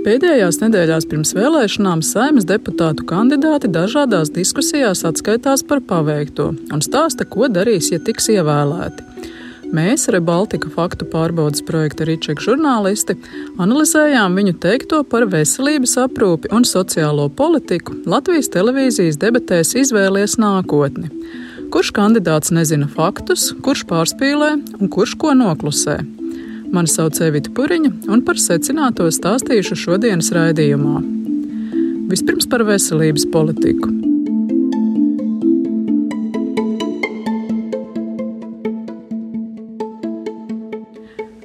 Pēdējās nedēļās pirms vēlēšanām saimnes deputātu kandidāti dažādās diskusijās atskaitās par paveikto un stāsta, ko darīs, ja tiks ievēlēti. Mēs, Rebaltika faktu pārbaudas projekta Ričeka žurnālisti, analizējām viņu teikto par veselības aprūpi un sociālo politiku Latvijas televīzijas debatēs izvēlies nākotni. Kurš kandidāts nezina faktus, kurš pārspīlē un kurš ko noklusē? Mani sauc Evita Puriņa, un par secināto stāstīšu šodienas raidījumā. Vispirms par veselības politiku.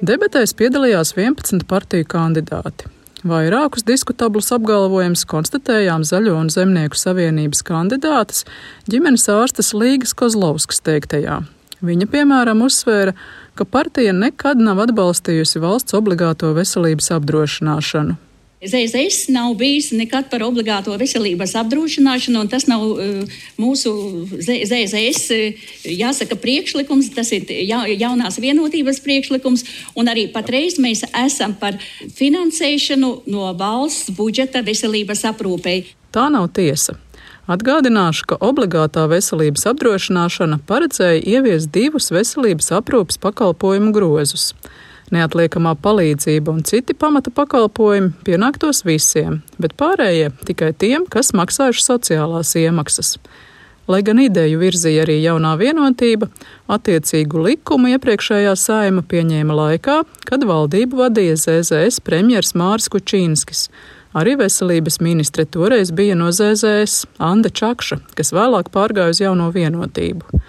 Debatēs piedalījās 11 partiju kandidāti. Vairākus diskutablus apgalvojumus konstatējām Zaļo un Zemnieku savienības kandidātes ģimenes ārstes Līgas Kozlovskas teiktajā. Viņa, piemēram, uzsvēra, ka partija nekad nav atbalstījusi valsts obligāto veselības apdrošināšanu. ZZS nav bijis nekad par obligāto veselības apdrošināšanu, un tas nav uh, mūsu ZZS, uh, jāsaka, priekšlikums, tas ir ja, jaunās vienotības priekšlikums, un arī patreiz mēs esam par finansēšanu no valsts budžeta veselības aprūpei. Tā nav tiesa. Atgādināšu, ka obligātā veselības apdrošināšana paredzēja ieviest divus veselības aprūpas pakalpojumu grozus. Neatliekamā palīdzība un citi pamata pakalpojumi pienāktos visiem, bet pārējie tikai tiem, kas maksājuši sociālās iemaksas. Lai gan ideju virzīja arī jaunā vienotība, attiecīgu likumu iepriekšējā saima pieņēma laikā, kad valdību vadīja ZZS premjers Mārs Kučīnskis Arī veselības ministre toreiz bija no ZZS Anda Čakša, kas vēlāk pārgāja uz jauno vienotību.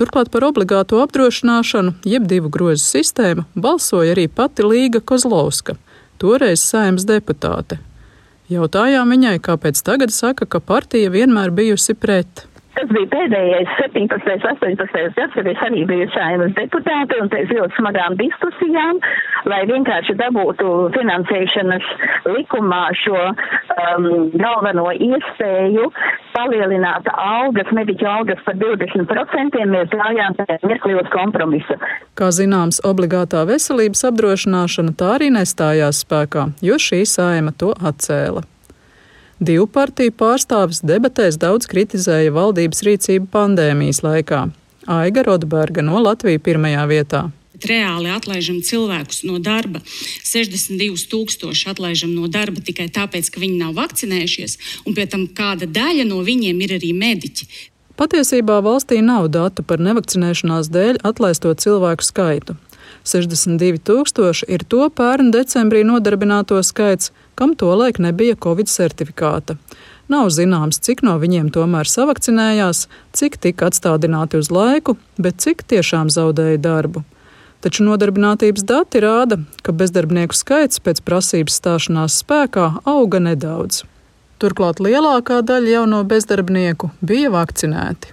Turklāt par obligāto apdrošināšanu, jeb divu grozu sistēmu, balsoja arī pati Līga Kozlovska, toreiz saimnes deputāte. Jautājām viņai, kāpēc tagad saka, ka partija vienmēr bijusi pret. Tas bija pēdējais 17. un 18. gads, kad es arī biju saimas deputāte un pēc ļoti smagām diskusijām, lai vienkārši dabūtu finansēšanas likumā šo um, galveno iespēju palielināt algas, mediķu algas par 20%, mēs gājām mirkli uz kompromisu. Kā zināms, obligātā veselības apdrošināšana tā arī nestājās spēkā, jo šī saima to atcēla. Divu partiju pārstāvis debatēs daudz kritizēja valdības rīcību pandēmijas laikā. Aiga Rodberga no Latvijas pirmajā vietā. Reāli atlaižam cilvēkus no darba. 62,000 atlaižam no darba tikai tāpēc, ka viņi nav vakcinējušies, un pie tam kāda daļa no viņiem ir arī mediķi. Patiesībā valstī nav datu par nevakcinēšanās dēļ atlaisto cilvēku skaitu. 62,000 ir to pērn decembrī nodarbināto skaits, kam tolaik nebija Covid certifikāta. Nav zināms, cik no viņiem tomēr savakcinējās, cik tika atstādināti uz laiku, bet cik tiešām zaudēja darbu. Taču nodarbinātības dati rāda, ka bezdarbnieku skaits pēc prasības stāšanās spēkā auga nedaudz. Turklāt lielākā daļa jauno bezdarbnieku bija vakcinēti.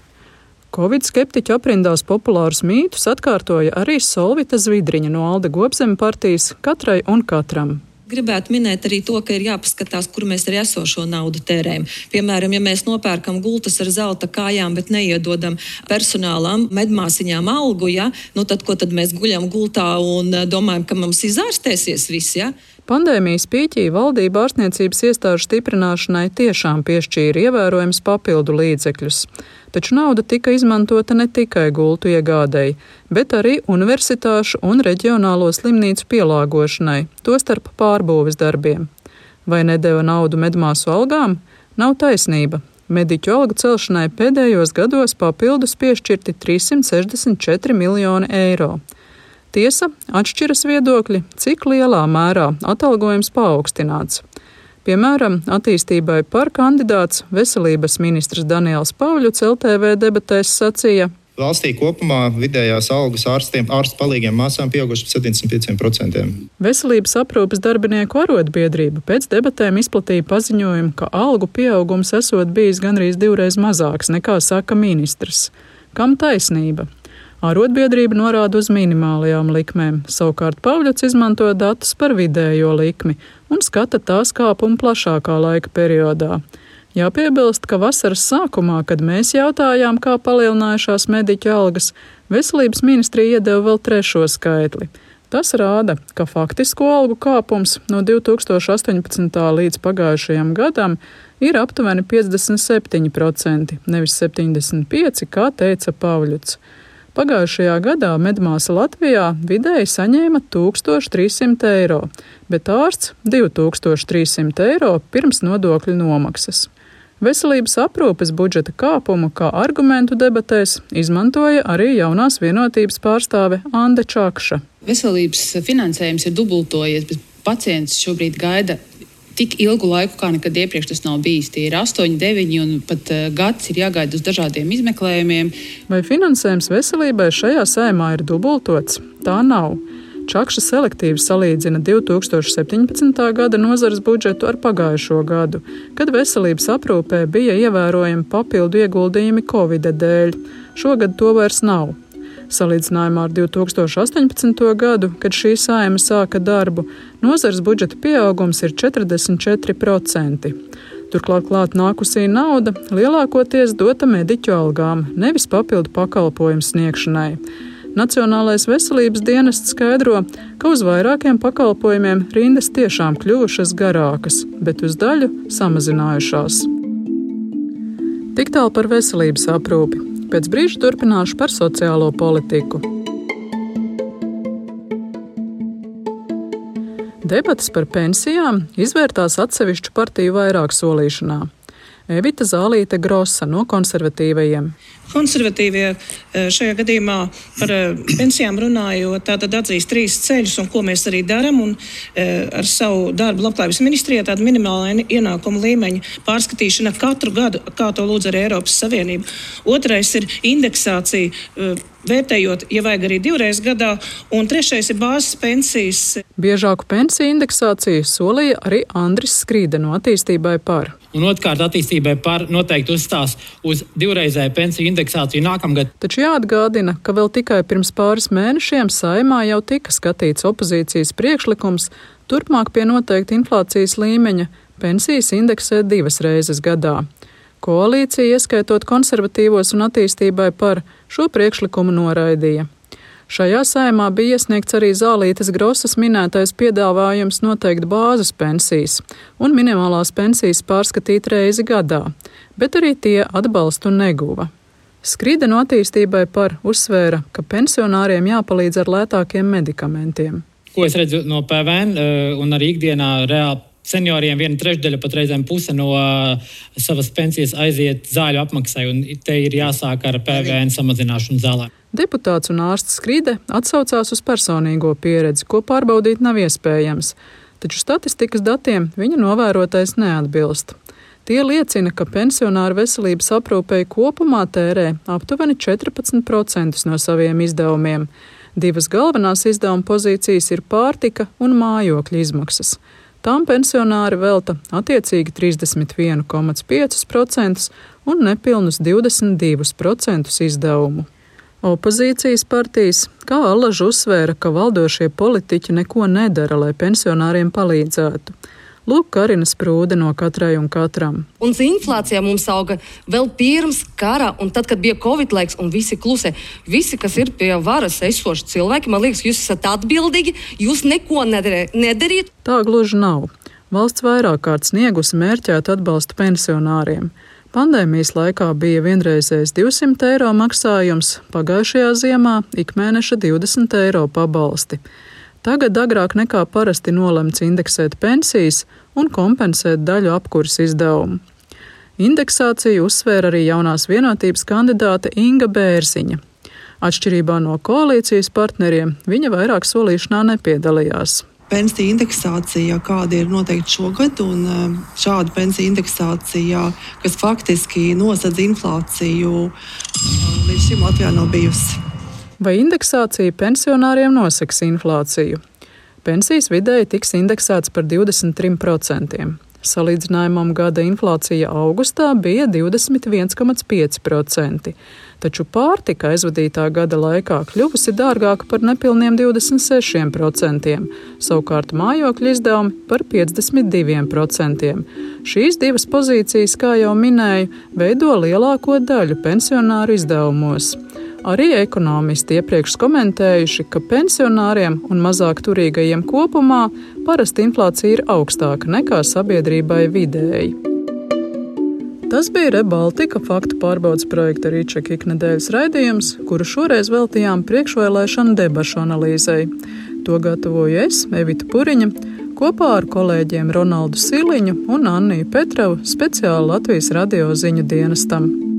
Covid skeptiķu aprindās populārus mītus atkārtoja arī Solvita Zvidriņa no Alde Gobzem partijas katrai un katram. Gribētu minēt arī to, ka ir jāpaskatās, kur mēs arī esošo naudu tērējam. Piemēram, ja mēs nopērkam gultas ar zelta kājām, bet neiedodam personālam, medmāsiņām algu, ja, nu tad ko tad mēs guļam gultā un eh, domājam, ka mums izārstēsies viss? Ja? Pandēmijas pīķī valdība ārstniecības iestāžu stiprināšanai tiešām piešķīra ievērojams papildu līdzekļus taču nauda tika izmantota ne tikai gultu iegādēji, bet arī universitāšu un reģionālo slimnīcu pielāgošanai, tostarp pārbūves darbiem. Vai nedēva naudu medmāsu algām? Nav taisnība. Mediķu algu celšanai pēdējos gados papildus piešķirti 364 miljoni eiro. Tiesa, atšķiras viedokļi, cik lielā mērā atalgojums paaugstināts. Piemēram, attīstībai par kandidāts veselības ministrs Daniels Pauļuts LTV debatēs sacīja. Valstī kopumā vidējās algas ārstiem, ārstu palīgiem māsām pieaugušas par 75%. Veselības aprūpes darbinieku arotbiedrība pēc debatēm izplatīja paziņojumu, ka algu pieaugums esot bijis gandrīz divreiz mazāks nekā saka ministrs. Kam taisnība? Arotbiedrība norāda uz minimālajām likmēm, savukārt Pāvļots izmanto datus par vidējo likmi un skata tās kāpumu plašākā laika periodā. Jāpiebilst, ka vasaras sākumā, kad mēs jautājām, kā palielinājušās mediķu algas, veselības ministrija iedeva vēl trešo skaitli. Tas rāda, ka faktisko algu kāpums no 2018. līdz pagājušajam gadam ir aptuveni 57%, nevis 75%, kā teica Pāvļuts. Pagājušajā gadā medmāsa Latvijā vidēji saņēma 1300 eiro, bet ārsts 2300 eiro pirms nodokļu nomaksas. Veselības aprūpes budžeta kāpumu kā argumentu debatēs izmantoja arī jaunās vienotības pārstāve Ande Čakša. Veselības finansējums ir dubultojies, bet pacients šobrīd gaida tik ilgu laiku, kā nekad iepriekš tas nav bijis. Tie ir 8, 9 un pat uh, gads ir jāgaida uz dažādiem izmeklējumiem. Vai finansējums veselībai šajā sēmā ir dubultots? Tā nav. Čakša selektīvi salīdzina 2017. gada nozares budžetu ar pagājušo gadu, kad veselības aprūpē bija ievērojami papildu ieguldījumi Covid dēļ. Šogad to vairs nav. Salīdzinājumā ar 2018. gadu, kad šī saima sāka darbu, nozares budžeta pieaugums ir 44%. Turklāt klāt nākusī nauda lielākoties dota mediķu algām, nevis papildu pakalpojumu sniegšanai. Nacionālais veselības dienests skaidro, ka uz vairākiem pakalpojumiem rindas tiešām kļuvušas garākas, bet uz daļu samazinājušās. Tik tālu par veselības aprūpi. Pēc brīža turpināšu par sociālo politiku. Debates par pensijām izvērtās atsevišķu partiju vairāk solīšanā. Evita Zālīte Grosa no konservatīvajiem. Konservatīvie eh, šajā gadījumā par eh, pensijām runājot, tātad atzīst trīs ceļus, un ko mēs arī darām. Eh, ar savu darbu Labklājības ministrijā tāda minimāla ienākuma līmeņa pārskatīšana katru gadu, kā to lūdz arī Eiropas Savienība. Otrais ir indeksācija vērtējot, ja vajag arī divreiz gadā, un trešais ir bāzes pensijas. Biežāku pensiju indeksāciju solīja arī Andris Skrīde no attīstībai par. Un otrkārt, attīstībai par noteikti uzstās uz divreizēju pensiju indeksāciju nākamgad. Taču jāatgādina, ka vēl tikai pirms pāris mēnešiem saimā jau tika skatīts opozīcijas priekšlikums turpmāk pie noteikta inflācijas līmeņa pensijas indeksēt divas reizes gadā. Koalīcija, ieskaitot konservatīvos un attīstībai par šo priekšlikumu noraidīja. Šajā saimā bija iesniegts arī Zālītes Grosas minētais piedāvājums noteikt bāzes pensijas un minimālās pensijas pārskatīt reizi gadā, bet arī tie atbalstu neguva. Skrīda no attīstībai par uzsvēra, ka pensionāriem jāpalīdz ar lētākiem medikamentiem. Ko es redzu no PVN eh, un arī ikdienā reāli Senioriem viena trešdaļa, pat reizēm puse no uh, savas pensijas aiziet zāļu apmaksai, un te ir jāsāk ar PVN samazināšanu zālēm. Deputāts un ārsts Skrīde atsaucās uz personīgo pieredzi, ko pārbaudīt nav iespējams, taču statistikas datiem viņa novērotais neatbilst. Tie liecina, ka pensionāru veselības aprūpei kopumā tērē aptuveni 14% no saviem izdevumiem. Divas galvenās izdevuma pozīcijas ir pārtika un mājokļa izmaksas. Tām pensionāri velta attiecīgi 31,5% un nepilnus 22% izdevumu. Opozīcijas partijas, kā Allaž uzsvēra, ka valdošie politiķi neko nedara, lai pensionāriem palīdzētu. Lūk, Karina sprūde no katrai un katram. Un inflācija mums auga vēl pirms kara, un tad, kad bija Covid laiks, un visi klusē. Visi, kas ir pie varas esoši cilvēki, man liekas, jūs esat atbildīgi, jūs neko nedarīt. Tā gluži nav. Valsts vairāk kārt sniegusi mērķētu atbalstu pensionāriem. Pandēmijas laikā bija vienreizējs 200 eiro maksājums, pagājušajā ziemā ikmēneša 20 eiro pabalsti. Tagad agrāk nekā parasti nolemts indeksēt pensijas un kompensēt daļu apkurs izdevumu. Indeksāciju uzsvēra arī jaunās vienotības kandidāte Inga Bērziņa. Atšķirībā no koalīcijas partneriem, viņa vairāk solīšanā nepiedalījās pensiju indeksācija, kāda ir noteikti šogad, un um, šāda pensiju indeksācija, kas faktiski nosedz inflāciju, uh, līdz šim Latvijā nav bijusi. Vai indeksācija pensionāriem noseks inflāciju? Pensijas vidēji tiks indeksēts par 23%. Salīdzinājumam gada inflācija augustā bija 21,5%, taču pārtika aizvadītā gada laikā kļuvusi dārgāka par nepilniem 26%, savukārt mājokļu izdevumi par 52%. Šīs divas pozīcijas, kā jau minēju, veido lielāko daļu pensionāru izdevumos Arī ekonomisti iepriekš komentējuši, ka pensionāriem un mazāk turīgajiem kopumā parasti inflācija ir augstāka nekā sabiedrībai vidēji. Tas bija Rebaltika faktu pārbaudas projekta Rīčeka iknedēļas raidījums, kuru šoreiz veltījām priekšvēlēšanu debašu analīzei. To gatavoju es, Evita Puriņa, kopā ar kolēģiem Ronaldu Siliņu un Anniju Petrovu speciāli Latvijas radio ziņu dienestam.